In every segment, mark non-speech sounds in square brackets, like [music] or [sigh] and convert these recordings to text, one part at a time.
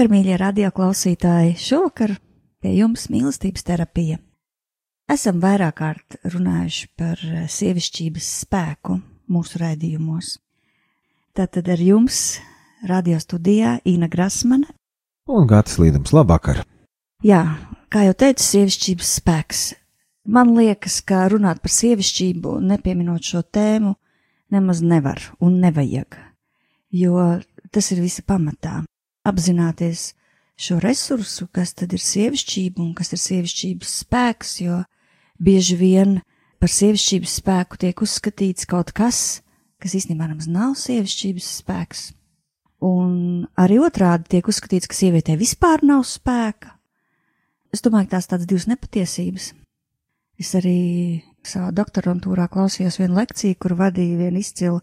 Labvakar, mīļie radioklausītāji! Šovakar pie jums mīlestības terapija. Esam vairāk kārt runājuši par sievišķības spēku mūsu raidījumos. Tātad ar jums radio studijā Ina Grasmane un Gatis Līdams. Labvakar! Jā, kā jau teicu, sievišķības spēks. Man liekas, ka runāt par sievišķību, nepieminot šo tēmu, nemaz nevar un nevajag, jo tas ir visa pamatā apzināties šo resursu, kas tad ir sievišķība un kas ir sievišķības spēks, jo bieži vien par sievišķības spēku tiek uzskatīts kaut kas, kas īstenībā nemaz nav sievišķības spēks. Un arī otrādi tiek uzskatīts, ka sievietē vispār nav spēka. Es domāju, ka tās tādas divas nepatiesības. Es arī savā doktorantūrā klausījos vienu lekciju, kur vadīja viena izcila,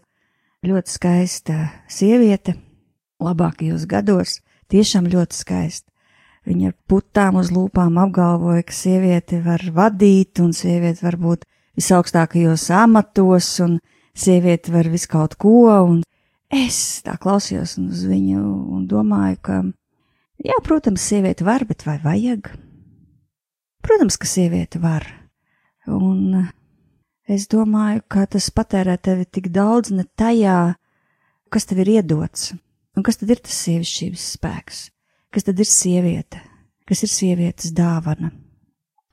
ļoti skaista sieviete, labākajos gados, tiešām ļoti skaista. Viņa ar putām uz lūpām apgalvoja, ka sieviete var vadīt, un sieviete var būt visaugstākajos amatos, un sieviete var visu kaut ko, un es tā klausījos uz viņu un domāju, ka, jā, protams, sieviete var, bet vai vajag? Protams, ka sieviete var, un es domāju, ka tas patērē tevi tik daudz ne tajā, kas tev ir iedots, Un kas tad ir tas sievišķības spēks? Kas tad ir sieviete? Kas ir sievietes dāvana?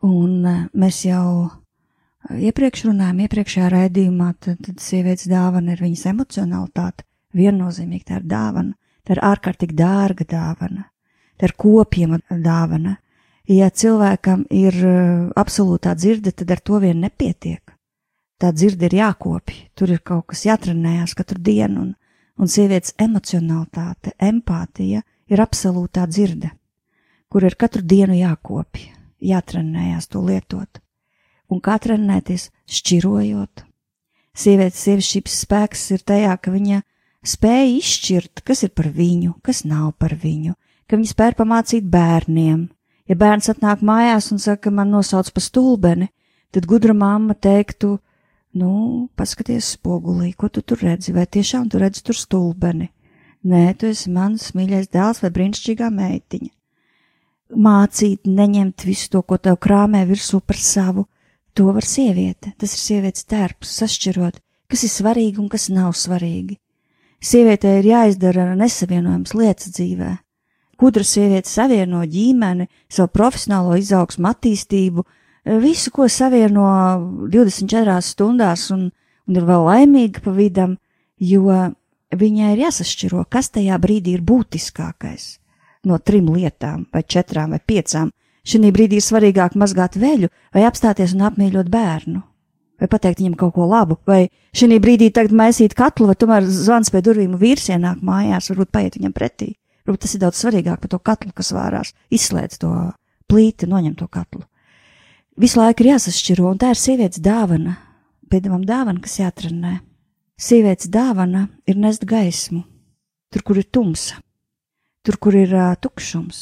Un e, mēs jau e, iepriekš runājām, iepriekšējā raidījumā, tad, tad sievietes dāvana ir viņas emocionalitāte. Viennozīmīgi tā ir dāvana, tā ir ārkārtīgi dārga dāvana, tā ir kopjama dāvana. Ja cilvēkam ir e, absolūtā dzirde, tad ar to vien nepietiek. Tā dzirde ir jākopja, tur ir kaut kas jātrenējās katru dienu, un un sievietes emocionalitāte, empātija ir absolūtā dzirde, kur ir katru dienu jākopja, jātrenējās to lietot. Un kā trenēties, šķirojot. Sievietes sievišķības spēks ir tajā, ka viņa spēja izšķirt, kas ir par viņu, kas nav par viņu, ka viņa spēja pamācīt bērniem. Ja bērns atnāk mājās un saka, man nosauc pa stulbeni, tad gudra mamma teiktu, Nu, paskaties spogulī, ko tu tur redzi, vai tiešām tu redzi tur stulbeni? Nē, tu esi mans mīļais dēls vai brīnišķīgā meitiņa. Mācīt, neņemt visu to, ko tev krāmē virsū par savu, to var sieviete. Tas ir sievietes darbs, sašķirot, kas ir svarīgi un kas nav svarīgi. Sievietē ir jāizdara nesavienojams lietas dzīvē. Kudra sieviete savieno ģimeni, savu profesionālo izaugsmu, attīstību, visu, ko savieno 24 stundās un, un ir vēl laimīga pa vidam, jo viņai ir jāsašķiro, kas tajā brīdī ir būtiskākais no trim lietām, vai četrām, vai piecām. Šī brīdī ir svarīgāk mazgāt veļu, vai apstāties un apmīļot bērnu, vai pateikt viņam kaut ko labu, vai šī brīdī tagad maisīt katlu, vai tomēr zvans pie durvīm vīrs ienāk mājās, varbūt paiet viņam pretī. Varbūt tas ir daudz svarīgāk par to katlu, kas vārās, izslēdz to plīti, noņem to katlu visu laiku ir jāsašķiro, un tā ir sievietes dāvana, pēdējām dāvana, kas jātrenē. Sievietes dāvana ir nest gaismu, tur, kur ir tumsa, tur, kur ir uh, tukšums,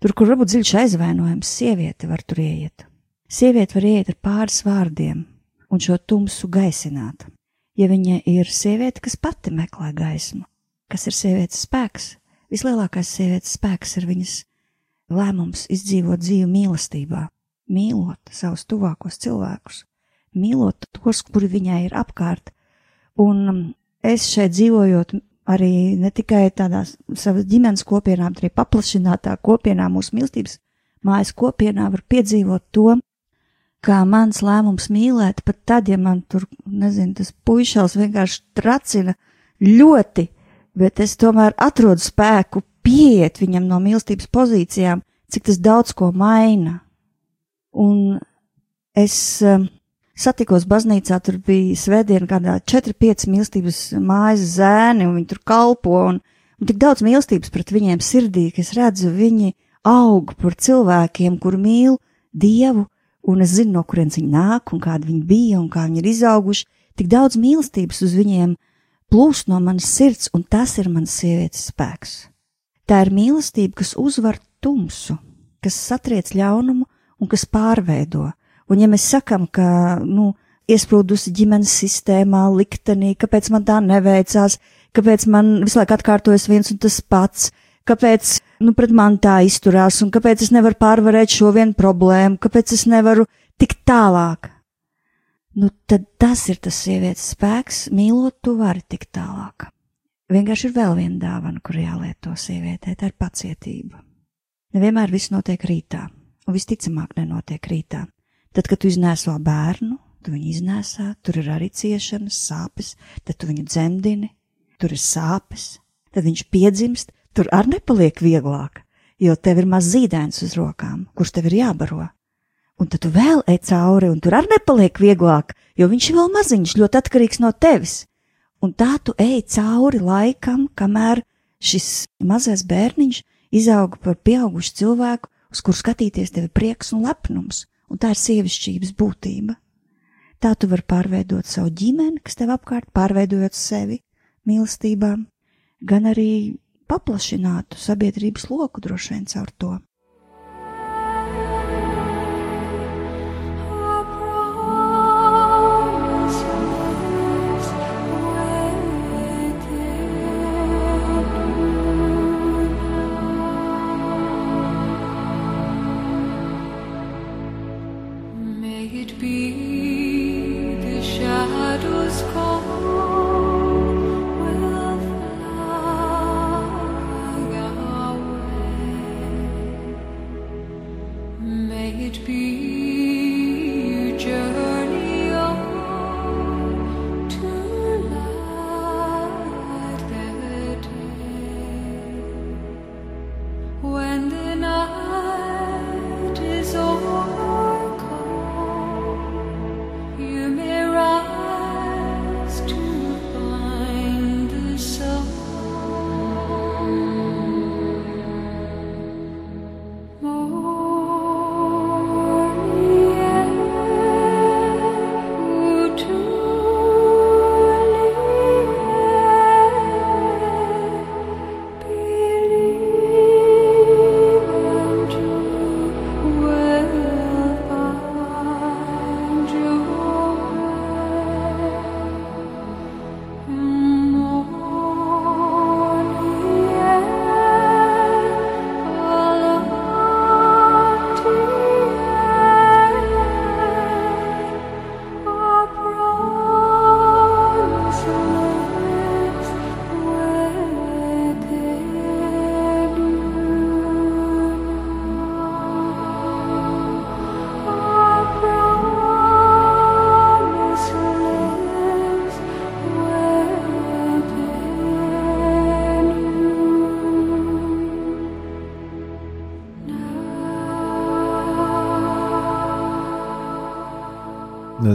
tur, kur varbūt dziļš aizvainojums, sieviete var tur ieiet. Sieviete var ieiet ar pāris vārdiem un šo tumsu gaisināt. Ja viņa ir sieviete, kas pati meklē gaismu, kas ir sievietes spēks, vislielākais sievietes spēks ir viņas lēmums izdzīvot dzīvi mīlestībā mīlot savus tuvākos cilvēkus, mīlot tos, kuri viņai ir apkārt, Un es šeit dzīvojot arī ne tikai tādā savas ģimenes kopienā, bet arī paplašinātā kopienā, mūsu mīlestības mājas kopienā var piedzīvot to, kā mans lēmums mīlēt, pat tad, ja man tur, nezinu, tas puišals vienkārši tracina ļoti, bet es tomēr atrodu spēku pieiet viņam no mīlestības pozīcijām, cik tas daudz ko maina. Un es um, satikos baznīcā, tur bija svētdiena kādā 4-5 mīlestības mājas zēni, un viņi tur kalpo, un, un tik daudz mīlestības pret viņiem sirdī, ka es redzu, viņi aug par cilvēkiem, kur mīl Dievu, un es zinu, no kurienes viņi nāk, un kādi viņi bija, un kā viņi ir izauguši, tik daudz mīlestības uz viņiem plūst no manas sirds, un tas ir mans sievietes spēks. Tā ir mīlestība, kas uzvar tumsu, kas satriec ļaunumu un kas pārveido. Un ja mēs sakam, ka, nu, iesprūdusi ģimenes sistēmā, liktenī, kāpēc man tā neveicās, kāpēc man visu laiku atkārtojas viens un tas pats, kāpēc, nu, pret man tā izturās, un kāpēc es nevaru pārvarēt šo vienu problēmu, kāpēc es nevaru tikt tālāk. Nu, tad tas ir tas sievietes spēks, mīlot, tu vari tikt tālāk. Vienkārši ir vēl viena dāvana, kur jālieto sievietē, tā ir pacietība. Nevienmēr viss notiek rītā, un visticamāk nenotiek rītā. Tad, kad tu iznēso bērnu, tu viņu iznēsā, tur ir arī ciešanas, sāpes, tad tu viņu dzemdini, tur ir sāpes, tad viņš piedzimst, tur arī nepaliek vieglāk, jo tev ir maz zīdēns uz rokām, kurš tev ir jābaro. Un tad tu vēl ej cauri, un tur arī nepaliek vieglāk, jo viņš ir vēl maziņš, ļoti atkarīgs no tevis. Un tā tu ej cauri laikam, kamēr šis mazais bērniņš izauga par pieaugušu cilvēku, uz kur skatīties tev ir prieks un lepnums, un tā ir sievišķības būtība. Tā tu vari pārveidot savu ģimeni, kas tev apkārt, pārveidojot sevi mīlestībām, gan arī paplašinātu sabiedrības loku droši vien caur to.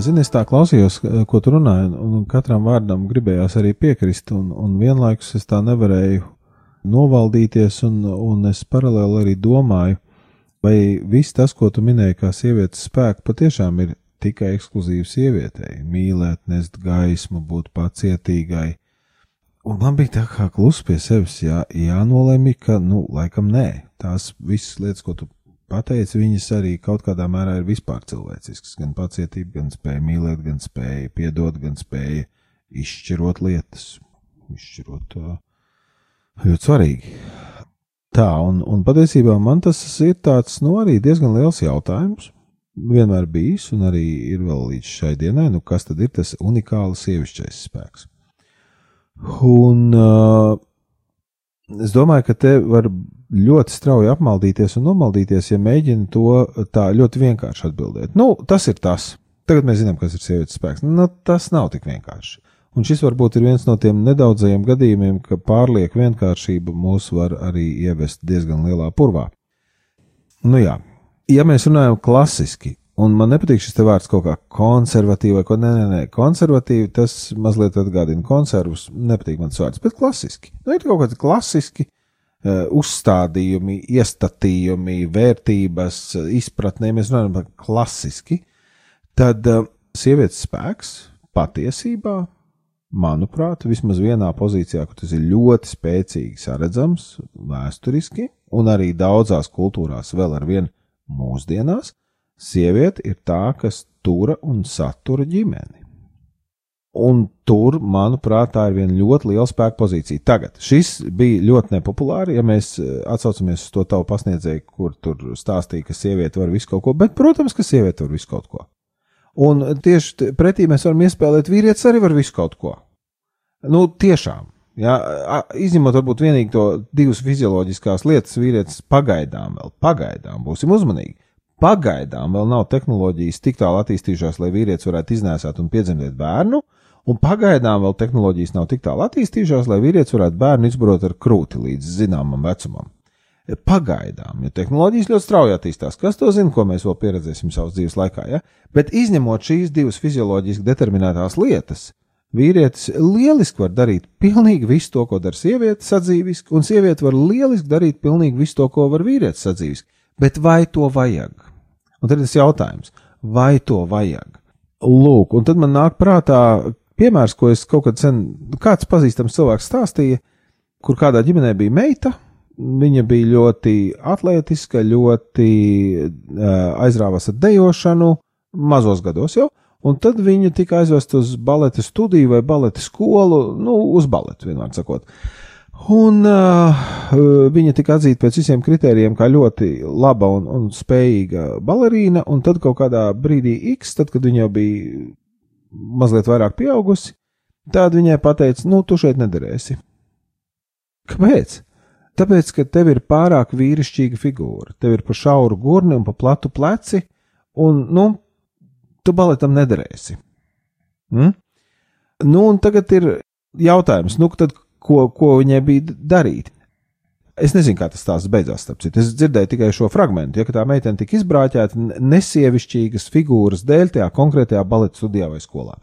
Zini, es tā klausījos, ko tu runāji, un katram vārdam gribējās arī piekrist, un, un vienlaikus es tā nevarēju novaldīties, un, un es paralēli arī domāju, vai viss tas, ko tu minēji, kā sievietes spēku, patiešām ir tikai ekskluzīvi sievietei - mīlēt, nest gaismu, būt pacietīgai. Un man bija tā kā klusi pie sevis jā, jānolēma, ka, nu, laikam nē, tās visas lietas, ko tu pateici, viņas arī kaut kādā mērā ir vispār cilvēciskas. Gan pacietība, gan spēja mīlēt, gan spēja piedot, gan spēja izšķirot lietas. Izšķirot uh, ļoti svarīgi. Tā, un, un patiesībā man tas ir tāds, nu, arī diezgan liels jautājums. Vienmēr bijis, un arī ir vēl līdz šai dienai, nu, kas tad ir tas unikāls sievišķais spēks? Un uh, es domāju, ka te var ļoti strauji apmaldīties un nomaldīties, ja mēģina to tā ļoti vienkārši atbildēt. Nu, tas ir tas. Tagad mēs zinām, kas ir sievietes spēks. Nu, tas nav tik vienkārši. Un šis varbūt ir viens no tiem nedaudzajiem gadījumiem, ka pārlieku vienkāršība mūs var arī ievest diezgan lielā purvā. Nu jā, ja mēs runājam klasiski, un man nepatīk šis vārds kaut kā konservatīvi vai ko, nē, nē, nē, konservatīvi tas mazliet atgādina konservus, nepatīk man tas vārds, bet klasiski. Nu, ir kaut kādi klasiski uh, uzstādījumi, iestatījumi, vērtības, izpratnē, mēs runājam par klasiski, tad uh, sievietes spēks patiesībā manuprāt, vismaz vienā pozīcijā, kur tas ir ļoti spēcīgi saredzams vēsturiski, un arī daudzās kultūrās vēl ar vienu mūsdienās, sieviete ir tā, kas tura un satura ģimeni. Un tur, manuprāt, tā ir viena ļoti liela spēka pozīcija. Tagad šis bija ļoti nepopulāri, ja mēs eh, atsaucamies uz to tavu pasniedzēju, kur tur stāstīja, ka sieviete var visu kaut ko, bet, protams, ka sieviete var visu kaut ko. Un tieši pretī mēs varam iespēlēt, vīrietis arī var visu kaut ko. Nu, tiešām. Ja, izņemot varbūt vienīgi to divas fizioloģiskās lietas, vīrietis pagaidām vēl, pagaidām būsim uzmanīgi. Pagaidām vēl nav tehnoloģijas tik tālu attīstījušās, lai vīrietis varētu iznēsāt un piedzemdēt bērnu, un pagaidām vēl tehnoloģijas nav tik tālu attīstījušās, lai vīrietis varētu bērnu izbarot ar krūti līdz zināmam vecumam. Pagaidām, jo tehnoloģijas ļoti strauji attīstās. Kas to zina, ko mēs vēl pieredzēsim savas dzīves laikā? Ja? Bet izņemot šīs divas fizioloģiski determinētās lietas, Vīrietis lieliski var darīt pilnīgi visu to, ko dara sieviete sadzīviski, un sieviete var lieliski darīt pilnīgi visu to, ko var vīrietis sadzīviski. Bet vai to vajag? Un tad ir tas jautājums, vai to vajag? Lūk, un tad man nāk prātā piemērs, ko es kaut kad sen, kāds pazīstams cilvēks stāstīja, kur kādā ģimenē bija meita, viņa bija ļoti atletiska, ļoti uh, aizrāvās ar dejošanu, mazos gados jau, Un tad viņa tika aizvesta uz baleta studiju vai baleta skolu, nu, uz baletu, vienmēr sakot. Un uh, viņa tika atzīta pēc visiem kritērijiem kā ļoti laba un, un spējīga balerīna, un tad kaut kādā brīdī X, tad, kad viņa jau bija mazliet vairāk pieaugusi, tad viņai pateica, nu, tu šeit nederēsi. Kāpēc? Tāpēc, ka tev ir pārāk vīrišķīga figūra, tev ir pa šauru gurni un pa platu pleci, un, nu, tu baletam nederēsi. Mm? Nu, un tagad ir jautājums, nu, tad, ko, ko viņai bija darīt? Es nezinu, kā tas stāsts beidzās. Es dzirdēju tikai šo fragment, ja tā meitene tika izbrāķēta nesievišķīgas figūras dēļ tajā konkrētajā baleta studijā vai skolā.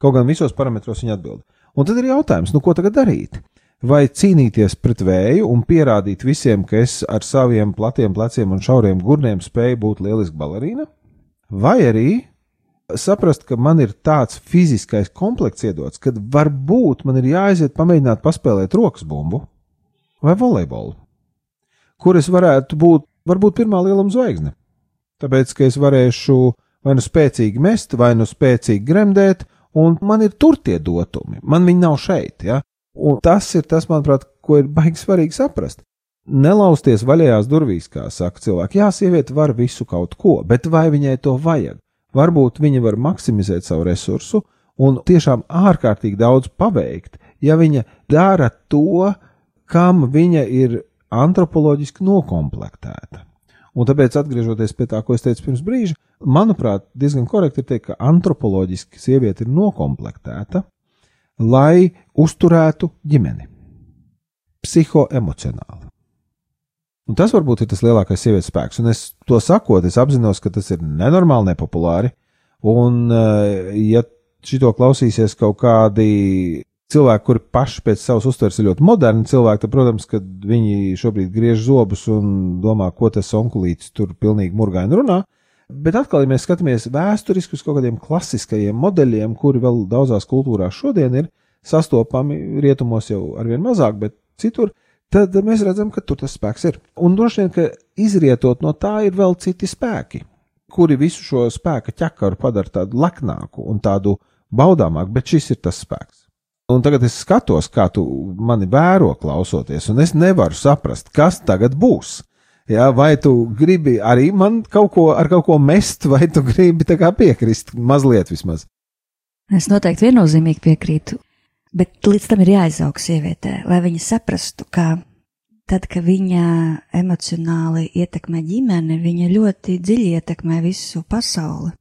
Kaut gan visos parametros viņa atbild. Un tad ir jautājums, nu, ko tagad darīt? Vai cīnīties pret vēju un pierādīt visiem, ka es ar saviem platiem pleciem un šauriem gurniem spēju būt lieliska balerīna? Vai arī saprast, ka man ir tāds fiziskais komplekts iedots, ka varbūt man ir jāaiziet pamēģināt paspēlēt rokas bumbu vai volejbolu, kur es varētu būt varbūt pirmā lieluma zvaigzne. Tāpēc, ka es varēšu vai nu spēcīgi mest, vai nu spēcīgi gremdēt, un man ir tur tie dotumi, man viņi nav šeit. Ja? Un tas ir tas, manuprāt, ko ir baigi svarīgi saprast. Nelausties vaļējās durvīs, kā saka cilvēki. Jā, sieviete var visu kaut ko, bet vai viņai to vajag? Varbūt viņa var maksimizēt savu resursu un tiešām ārkārtīgi daudz paveikt, ja viņa dara to, kam viņa ir antropoloģiski nokomplektēta. Un tāpēc, atgriežoties pie tā, ko es teicu pirms brīža, manuprāt, diezgan korekti ir teikt, ka antropoloģiski sieviete ir nokomplektēta, lai uzturētu ģimeni. Psihoemocionāli. Un tas varbūt ir tas lielākais sievietes spēks. Un es to sakot, es apzinos, ka tas ir nenormāli nepopulāri. Un, eh, ja šito klausīsies kaut kādi cilvēki, kuri paši pēc savas uztveres ir ļoti moderni cilvēki, tad, protams, ka viņi šobrīd griež zobus un domā, ko tas onkulītis tur pilnīgi murgaini runā. Bet atkal, ja mēs skatāmies vēsturiski uz kaut kādiem klasiskajiem modeļiem, kuri vēl daudzās kultūrās šodien ir sastopami, rietumos jau arvien mazāk, bet citur, tad mēs redzam, ka tur tas spēks ir. Un droši vien, ka izrietot no tā ir vēl citi spēki, kuri visu šo spēka ķekaru padara tādu leknāku un tādu baudāmāku, bet šis ir tas spēks. Un tagad es skatos, kā tu mani vēro klausoties, un es nevaru saprast, kas tagad būs. Jā, vai tu gribi arī man kaut ko kaut ko mest, vai tu gribi piekrist mazliet vismaz? Es noteikti viennozīmīgi piekrītu. Bet līdz tam ir jāizaug sievietē, lai viņa saprastu, ka tad, kad viņa emocionāli ietekmē ģimeni, viņa ļoti dziļi ietekmē visu pasauli.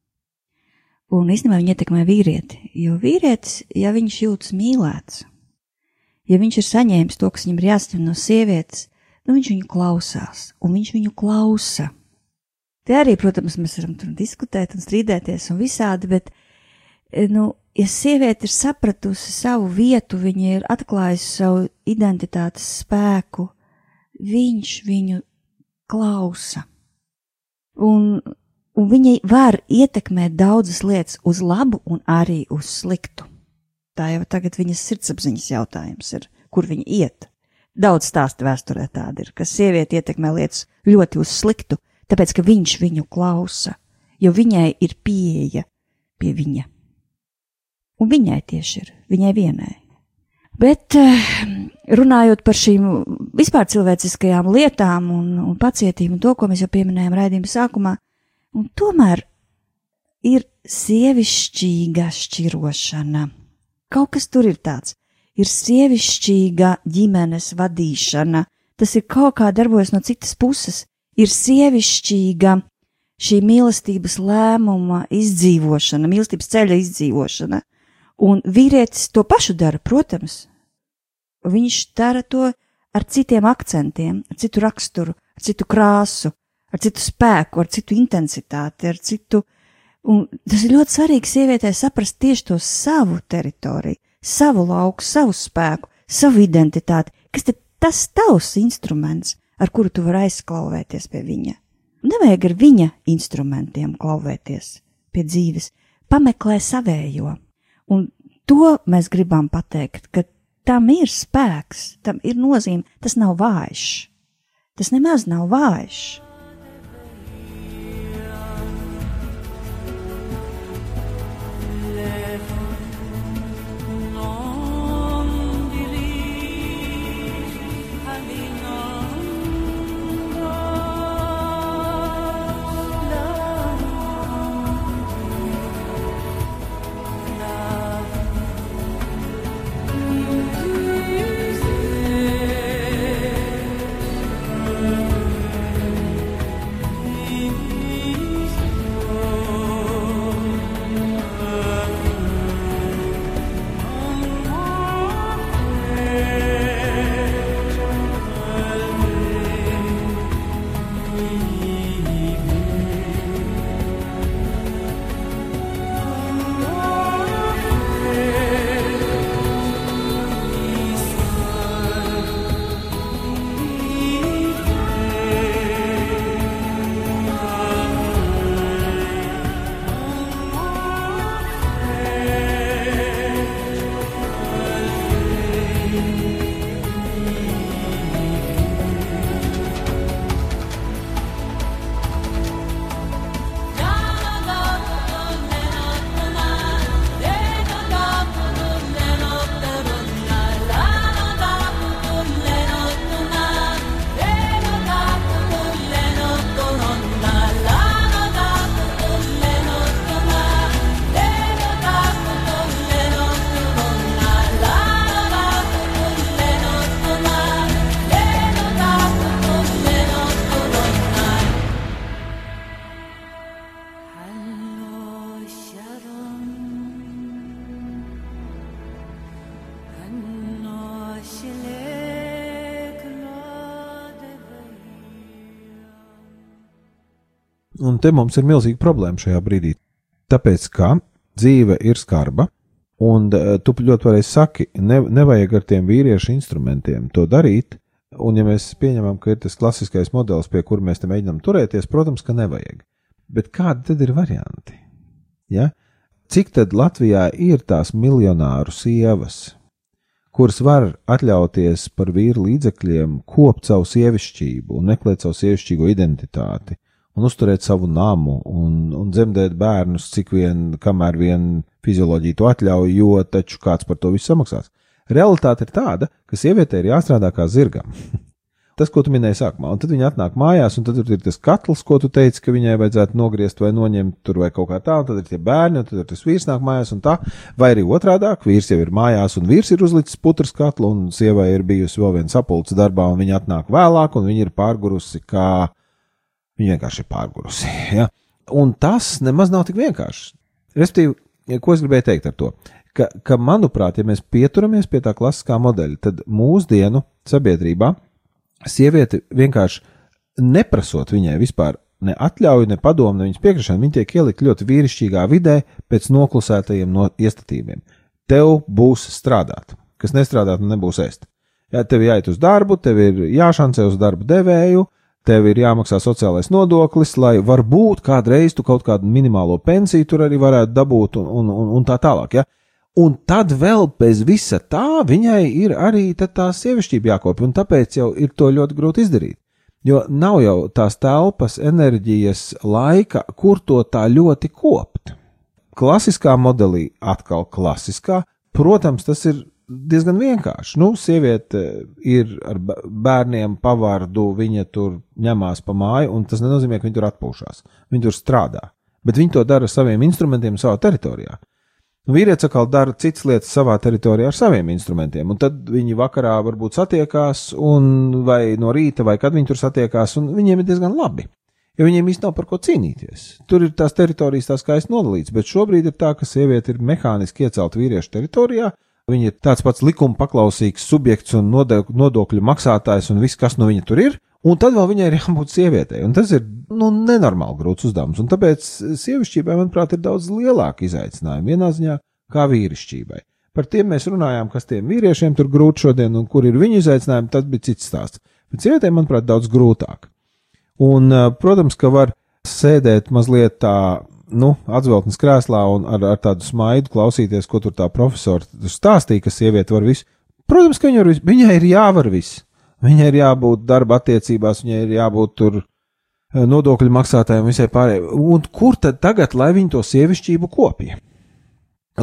Un īstenībā viņa ietekmē vīrieti, jo vīrietis, ja viņš jūtas mīlēts, ja viņš ir saņēmis to, kas viņam ir jāsaņem no sievietes, nu viņš viņu klausās, un viņš viņu klausa. Te arī, protams, mēs varam tur diskutēt un strīdēties un visādi, bet, nu, ja sieviete ir sapratusi savu vietu, viņa ir atklājusi savu identitātes spēku, viņš viņu klausa. Un, un viņa var ietekmēt daudzas lietas uz labu un arī uz sliktu. Tā jau tagad viņas sirdsapziņas jautājums ir, kur viņa iet. Daudz stāstu vēsturē tāda ir, ka sieviete ietekmē lietas ļoti uz sliktu, tāpēc, ka viņš viņu klausa, jo viņai ir pieeja pie viņa. Un viņai tieši ir, viņai vienai. Bet eh, runājot par šīm vispār cilvēciskajām lietām un, un pacietību un to, ko mēs jau pieminējām raidījuma sākumā, un tomēr ir sievišķīga šķirošana. Kaut kas tur ir tāds. Ir sievišķīga ģimenes vadīšana. Tas ir kaut kā darbojas no citas puses. Ir sievišķīga šī mīlestības lēmuma izdzīvošana, mīlestības ceļa izdzīvošana. Un vīrietis to pašu dara, protams. Viņš dara to ar citiem akcentiem, ar citu raksturu, ar citu krāsu, ar citu spēku, ar citu intensitāti, ar citu. Un tas ir ļoti svarīgi sievietē saprast tieši to savu teritoriju, savu lauku, savu spēku, savu identitāti, kas ir tas tavs instruments, ar kuru tu vari aizklauvēties pie viņa. Nevajag ar viņa instrumentiem klauvēties pie dzīves, pameklē savējo. Un to mēs gribam pateikt, ka tam ir spēks, tam ir nozīme, tas nav vājš. Tas nemaz nav vājš. Te mums ir milzīga problēma šajā brīdī. Tāpēc, ka dzīve ir skarba, un uh, tu ļoti pareizi saki, ne, nevajag ar tiem vīriešu instrumentiem to darīt. Un, ja mēs pieņemam, ka ir tas klasiskais modelis, pie kura mēs te mēģinām turēties, protams, ka nevajag. Bet kādi tad ir varianti? Ja? Cik tad Latvijā ir tās miljonāru sievas, kuras var atļauties par vīru līdzekļiem kopt savu sievišķību un meklēt savu sievišķīgo identitāti, un uzturēt savu namu un, un dzemdēt bērnus, cik vien, kamēr vien fizioloģija to atļauj, jo taču kāds par to visu samaksās. Realitāte ir tāda, ka sievietei ir jāstrādā kā zirgam. [laughs] Tas, ko tu minēji sākumā, un tad viņi atnāk mājās, un tad tur ir tas katls, ko tu teici, ka viņai vajadzētu nogriezt vai noņemt tur vai kaut kā tā, un tad ir tie bērni, un tad ir tas vīrs nāk mājās, un tā, vai arī otrādāk, vīrs jau ir mājās, un vīrs ir uzlicis putras katlu, un sievai ir bijusi vēl viens sapulcs darbā, un viņa atnāk vēlāk, un viņa ir pārgurusi, kā viņa vienkārši ir pārgurusi. Ja? Un tas nemaz nav tik vienkārši. Respektīvi, ko es gribēju teikt ar to? Ka, ka, manuprāt, ja mēs pieturamies pie tā klasiskā modeļa, tad mūsdienu sabiedrībā sieviete vienkārši neprasot viņai vispār ne atļauju, ne padomu, ne viņas piekrišanu, viņa tiek ielikt ļoti vīrišķīgā vidē pēc noklusētajiem no iestatījumiem. Tev būs strādāt, kas nestrādāt, nebūs ēst. Ja tev jāiet uz darbu, tev ir jāšancē uz darbu devēju, tev ir jāmaksā sociālais nodoklis, lai varbūt kādreiz tu kaut kādu minimālo pensiju tur arī varētu dabūt un, un, un, un tā tālāk. Ja? Un tad vēl bez visa tā viņai ir arī tā sievišķība jākopja, un tāpēc jau ir to ļoti grūti izdarīt. Jo nav jau tās telpas, enerģijas, laika, kur to tā ļoti kopt. Klasiskā modelī, atkal klasiskā, protams, tas ir diezgan vienkārši. Nu, sieviete ir ar bērniem pavārdu, viņa tur ņemās pa māju, un tas nenozīmē, ka viņa tur atpūšas. Viņa tur strādā, bet viņa to dara ar saviem instrumentiem savā teritorijā. Vīrietis atkal dara citas lietas savā teritorijā ar saviem instrumentiem, un tad viņi vakarā varbūt satiekās, vai no rīta, vai kad viņi tur satiekās, un viņiem ir diezgan labi. Jo viņiem īstenībā nav par ko cīnīties. Tur ir tās teritorijas, tā skaisti nodalīts, bet šobrīd ir tā, ka sieviete ir mehāniski iecelta vīriešu teritorijā. Viņa ir tāds pats likuma paklausīgs subjekts un nodokļu maksātājs, un viss, kas no viņa tur ir, Un tad vēl viņai ir jābūt sievietei, un tas ir nu, nenormāli grūts uzdevums. Un tāpēc sievišķībai, manuprāt, ir daudz lielāka izaicinājuma vienā ziņā kā vīrišķībai. Par tiem mēs runājām, kas tiem vīriešiem tur grūti šodien, un kur ir viņu izaicinājumi, tas bija cits stāsts. Bet sievietei, manuprāt, daudz grūtāk. Un, protams, ka var sēdēt mazliet tā, nu, atzveltnes krēslā un ar, ar tādu smaidu klausīties, ko tur tā profesora stāstīja, ka sieviete var visu. Protams, ka viņa var visu, viņai ir jāvar viss. Viņai ir jābūt darba attiecībās, viņai ir jābūt tur eh, nodokļu maksātājiem, visai pārējai. Un kur tad tagad, lai viņi to sievišķību kopja?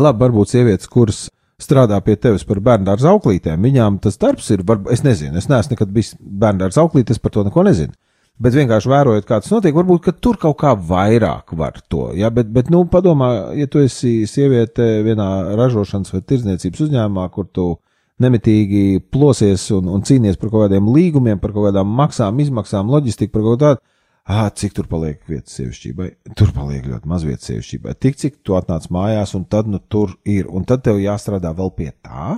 Labi, varbūt sievietes, kuras strādā pie tevis par bērnu dārza auklītēm, viņām tas darbs ir, var, es nezinu, es neesmu nekad bijis bērnu dārza auklītes, par to neko nezinu. Bet vienkārši vērojot, kā tas notiek, varbūt, tur kaut kā vairāk var to. Ja? Bet, bet, nu, padomā, ja tu esi sieviete vienā ražošanas vai tirdzniecības uzņēmumā, kur tu nemitīgi plosies un, un cīnies par kaut kādiem līgumiem, par kaut kādām maksām, izmaksām, loģistiku, par kaut kādu. Ah, cik tur paliek vietas sievišķībai? Tur paliek ļoti maz vietas sievišķībai. Tik cik tu atnāc mājās, un tad nu tur ir, un tad tev jāstrādā vēl pie tā.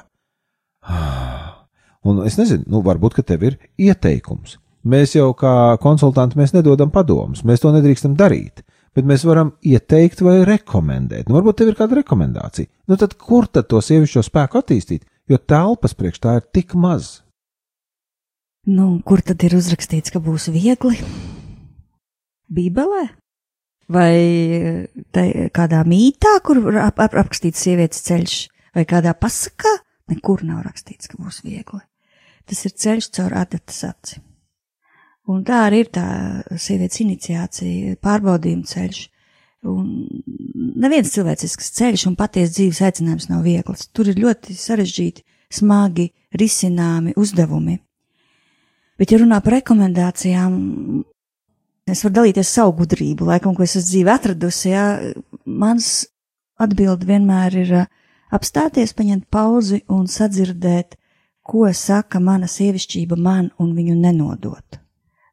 Ah. Un es nezinu, nu, varbūt, tev ir ieteikums. Mēs jau kā konsultanti nedodam padomus, mēs to nedrīkstam darīt, bet mēs varam ieteikt vai rekomendēt. Nu, varbūt tev ir kāda rekomendācija. Nu, tad kur tad to sievišķo spēku attīstīt? jo telpas priekš tā ir tik maz. Nu, kur tad ir uzrakstīts, ka būs viegli? Bībelē? Vai kādā mītā, kur ap, ap, aprakstīts sievietes ceļš, vai kādā pasakā? Nekur nav rakstīts, ka būs viegli. Tas ir ceļš caur adatas aci. Un tā arī ir tā sievietes iniciācija, pārbaudījuma ceļš. Un neviens cilvēcisks ceļš un patiesa dzīves aicinājums nav viegls. Tur ir ļoti sarežģīti, smagi risināmi uzdevumi. Bet, ja runā par rekomendācijām, es varu dalīties savu gudrību, laikam, ko es esmu dzīvē atradusi. Jā, mans atbildi vienmēr ir apstāties, paņemt pauzi un sadzirdēt, ko saka mana sievišķība man un viņu nenodot.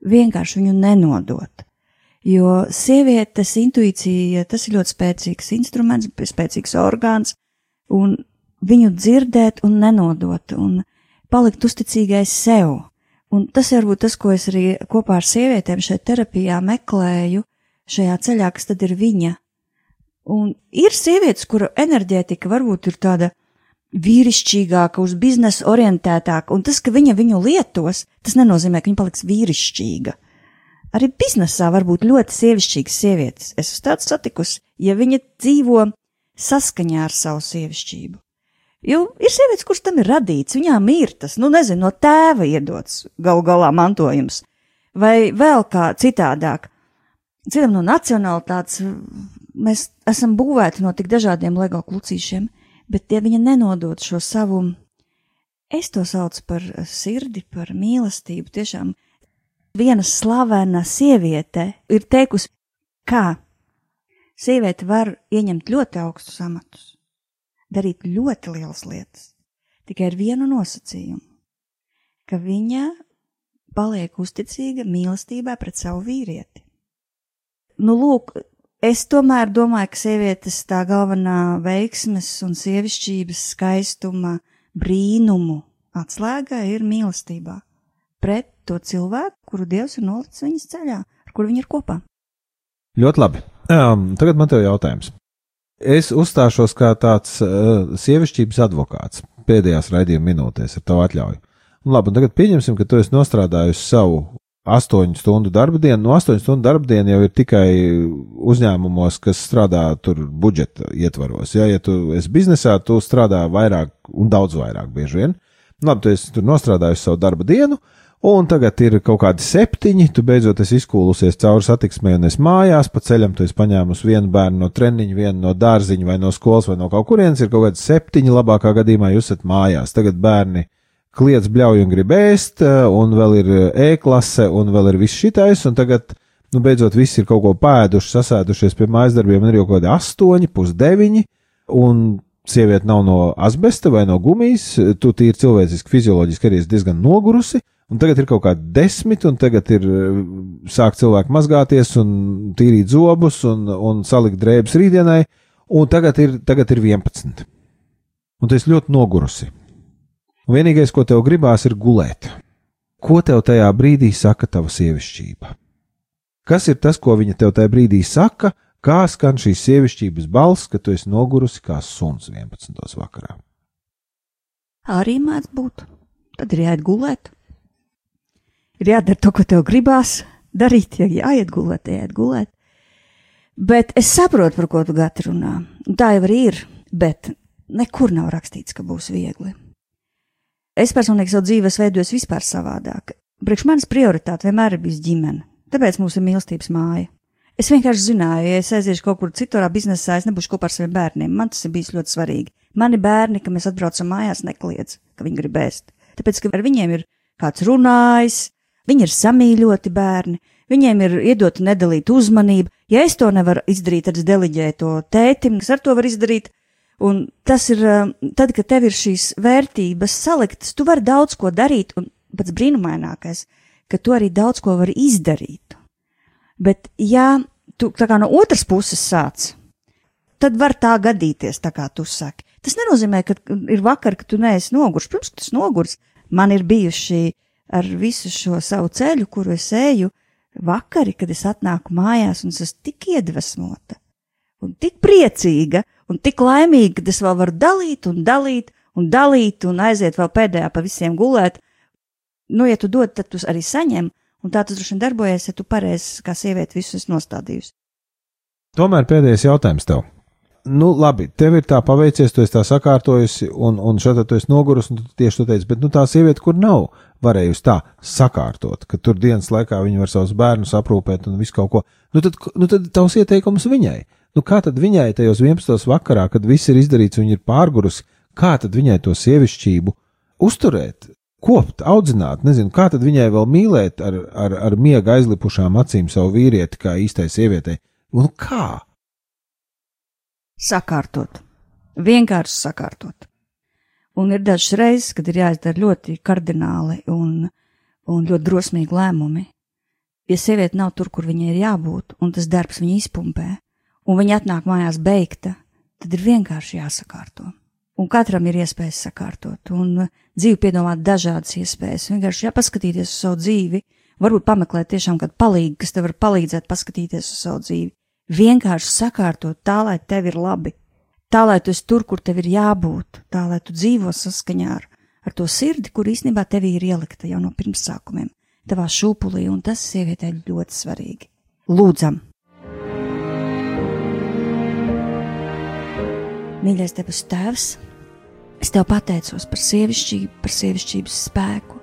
Vienkārši viņu nenodot Jo sievietes intuīcija tas ir ļoti spēcīgs instruments, spēcīgs orgāns, un viņu dzirdēt un nenodot, un palikt uzticīgai sev. Un tas ir varbūt tas, ko es arī kopā ar sievietēm šeit terapijā meklēju, šajā ceļā, kas tad ir viņa. Un ir sievietes, kura enerģētika varbūt ir tāda vīrišķīgāka, uz biznesu orientētāka, un tas, ka viņa viņu lietos, tas nenozīmē, ka viņa paliks vīrišķīga. Arī biznesā var būt ļoti sievišķīgas sievietes. Es esmu tāds satikusi, ja viņa dzīvo saskaņā ar savu sievišķību. Jo ir sievietes, kuras tam ir radīts, viņām ir tas, nu, nezinu, no tēva iedots galu galā mantojums, vai vēl kā citādāk. Citam no nacionālitātes mēs esam būvēti no tik dažādiem LEGO klucīšiem, bet ja viņa nenodod šo savu Es to saucu par sirdi, par mīlestību. Tiešām viena slavena sieviete ir teikusi, kā sieviete var ieņemt ļoti augstus amatus, darīt ļoti lielas lietas, tikai ar vienu nosacījumu, ka viņa paliek uzticīga mīlestībā pret savu vīrieti. Nu, lūk, es tomēr domāju, ka sievietes tā galvenā veiksmes un sievišķības skaistuma brīnumu atslēga ir mīlestībā pret to cilvēku, kuru Dievs ir nolicis viņas ceļā, ar kuru viņi ir kopā. Ļoti labi. Um, tagad man te ir jautājums. Es uzstāšos kā tāds uh, sievišķības advokāts pēdējās raidījuma minūtēs ar tavu atļauju. Un labi, un tagad pieņemsim, ka tu esi nostrādājusi savu astoņu stundu darba dienu. No astoņu stundu darba diena jau ir tikai uzņēmumos, kas strādā tur budžeta ietvaros. Ja, ja tu esi biznesā, tu strādā vairāk un daudz vairāk bieži vien. Labi, tu esi tur nostrādājusi savu darba dienu, un tagad ir kaut kādi septiņi. Tu beidzot esi izkūlusies cauri satiksmē un es mājās, pa ceļam tu esi paņēmusi vienu bērnu no treniņa, vienu no dārziņa vai no skolas vai no kaut kurienes. Ir kaut kādi septiņi, labākā gadījumā jūs esat mājās. Tagad bērni kliedz bļauj un grib ēst, eh, un vēl ir eh, e-klase, un vēl ir viss šitais, un tagad, nu, beidzot, visi ir kaut ko pēduši, sasēdušies pie mājas darbiem, un ir jau kaut kādi astoņi, pusdeviņi, un sieviete nav no asbesta vai no gumijas, tu tīri cilvēciski, fizioloģiski arī esi diezgan nogurusi, un tagad ir kaut kādi desmit, un tagad ir eh, sāk cilvēki mazgāties un tīrīt zobus un, un salikt drēbes rītdienai, un tagad ir, tagad ir 11. Un esi ļoti nogurusi un vienīgais, ko tev gribās, ir gulēt. Ko tev tajā brīdī saka tava sievišķība? Kas ir tas, ko viņa tev tajā brīdī saka, kā skan šīs sievišķības balss, ka tu esi nogurusi kā suns 11. vakarā? Arī mēdz būt. Tad ir jāiet gulēt. Ir jādara to, ko tev gribās darīt, ja jāiet gulēt, jāiet gulēt. Bet es saprotu, par ko tu gati runā. Tā jau arī ir, bet nekur nav rakstīts, ka būs viegli. Es personīgi savu dzīvi veidojos vispār savādāk. Priekš manas prioritāte vienmēr ir bijusi ģimene, tāpēc mums ir mīlestības māja. Es vienkārši zināju, ja es aiziešu kaut kur citur biznesā, es nebūšu kopā ar saviem bērniem. Man tas ir bijis ļoti svarīgi. Mani bērni, kad mēs atbraucam mājās, nekliedz, ka viņi grib ēst. Tāpēc, ka ar viņiem ir kāds runājis, viņi ir samīļoti bērni, viņiem ir iedota nedalīta uzmanība. Ja es to nevaru izdarīt, tad es deliģēju to tētim, kas ar to var izdarīt, Un tas ir um, tad, kad tev ir šīs vērtības saliktas, tu vari daudz ko darīt, un pats brīnumainākais, ka tu arī daudz ko vari izdarīt. Bet, ja tu tā kā no otras puses sāc, tad var tā gadīties, tā kā tu saki. Tas nenozīmē, ka ir vakar, ka tu neesi nogurs. Ka tas nogurs. Man ir bijuši ar visu šo savu ceļu, kuru es eju, vakari, kad es atnāku mājās un es esmu tik iedvesmota un tik priecīga, un tik laimīga, ka es vēl varu dalīt un dalīt un dalīt un aiziet vēl pēdējā pa visiem gulēt. Nu, ja tu dod, tad tu arī saņem, un tā tas droši vien darbojas, ja tu pareizi kā sieviete visus nostādījusi. Tomēr pēdējais jautājums tev. Nu, labi, tev ir tā paveicies, tu esi tā sakārtojusi, un, un šādi tu esi nogurus, un tu tieši tu teici, bet nu tā sieviete, kur nav varējusi tā sakārtot, ka tur dienas laikā viņa var savus bērnus aprūpēt un visu kaut ko, nu tad, nu tad tavs ieteikums viņai Nu, kā tad viņai tajos 11. vakarā, kad viss ir izdarīts un viņa ir pārgurusi, kā tad viņai to sievišķību uzturēt, kopt, audzināt, nezinu, kā tad viņai vēl mīlēt ar, ar, ar miega aizlipušām acīm savu vīrieti, kā īstai sievietei? Un kā? Sakārtot. Vienkārši sakārtot. Un ir dažas reizes, kad ir jāizdara ļoti kardināli un, un ļoti drosmīgi lēmumi. Ja sieviete nav tur, kur viņai ir jābūt, un tas darbs viņu izpumpē, un viņa atnāk mājās beigta, tad ir vienkārši jāsakārto. Un katram ir iespējas sakārtot, un dzīvi piedomāt dažādas iespējas. Vienkārši jāpaskatīties uz savu dzīvi, varbūt pameklēt tiešām kādu palīgu, kas tev var palīdzēt paskatīties uz savu dzīvi. Vienkārši sakārtot tā, lai tev ir labi, tā, lai tu esi tur, kur tev ir jābūt, tā, lai tu dzīvo saskaņā ar, ar to sirdi, kur īstenībā tevī ir ielikta jau no pirmsākumiem, tavā šūpulī, un tas sievietē ļoti svarīgi. Lūdzam! Mīļais debes Tēvs, es Tev pateicos par sievišķību, par sievišķības spēku,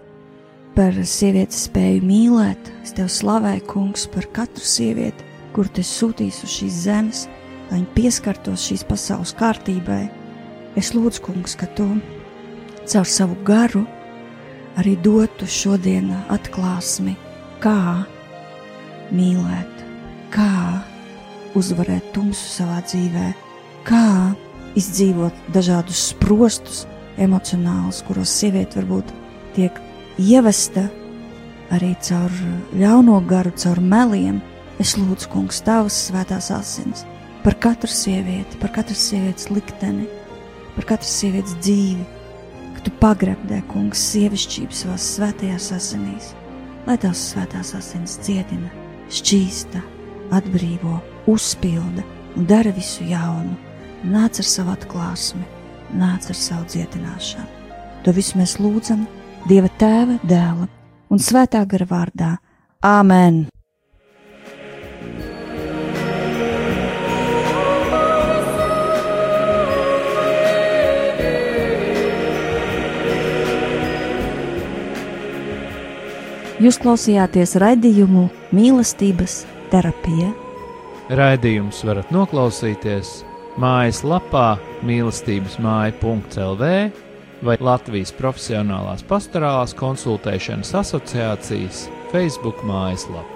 par sievietes spēju mīlēt. Es Tev slavēju, Kungs, par katru sievieti, kur Tu sūtīs uz šīs zemes, lai viņi pieskartos šīs pasaules kārtībai. Es lūdzu, Kungs, ka Tu caur savu garu arī dotu šodien atklāsmi, kā mīlēt, kā uzvarēt tumsu savā dzīvē, kā izdzīvot dažādus sprostus, emocionālus, kuros sieviete varbūt tiek ievesta arī caur ļauno garu, caur meliem. Es lūdzu, kungs, tavas svētās asins par katru sievieti, par katru sievietes likteni, par katru sievietes dzīvi, ka tu pagrebdē, kungs, sievišķību savās svētajās asinīs, lai tās svētās asins dziedina, šķīsta, atbrīvo, uzpilda un dara visu jaunu nāc ar savu atklāsmi, nāc ar savu dziedināšanu. To visu mēs lūdzam Dieva tēva, dēla un svētā gara vārdā. Āmen! Jūs klausījāties raidījumu mīlestības terapija. Raidījums varat noklausīties mājas lapā mīlestības māja.lv vai Latvijas Profesionālās pastorālās konsultēšanas asociācijas Facebook mājaslapā.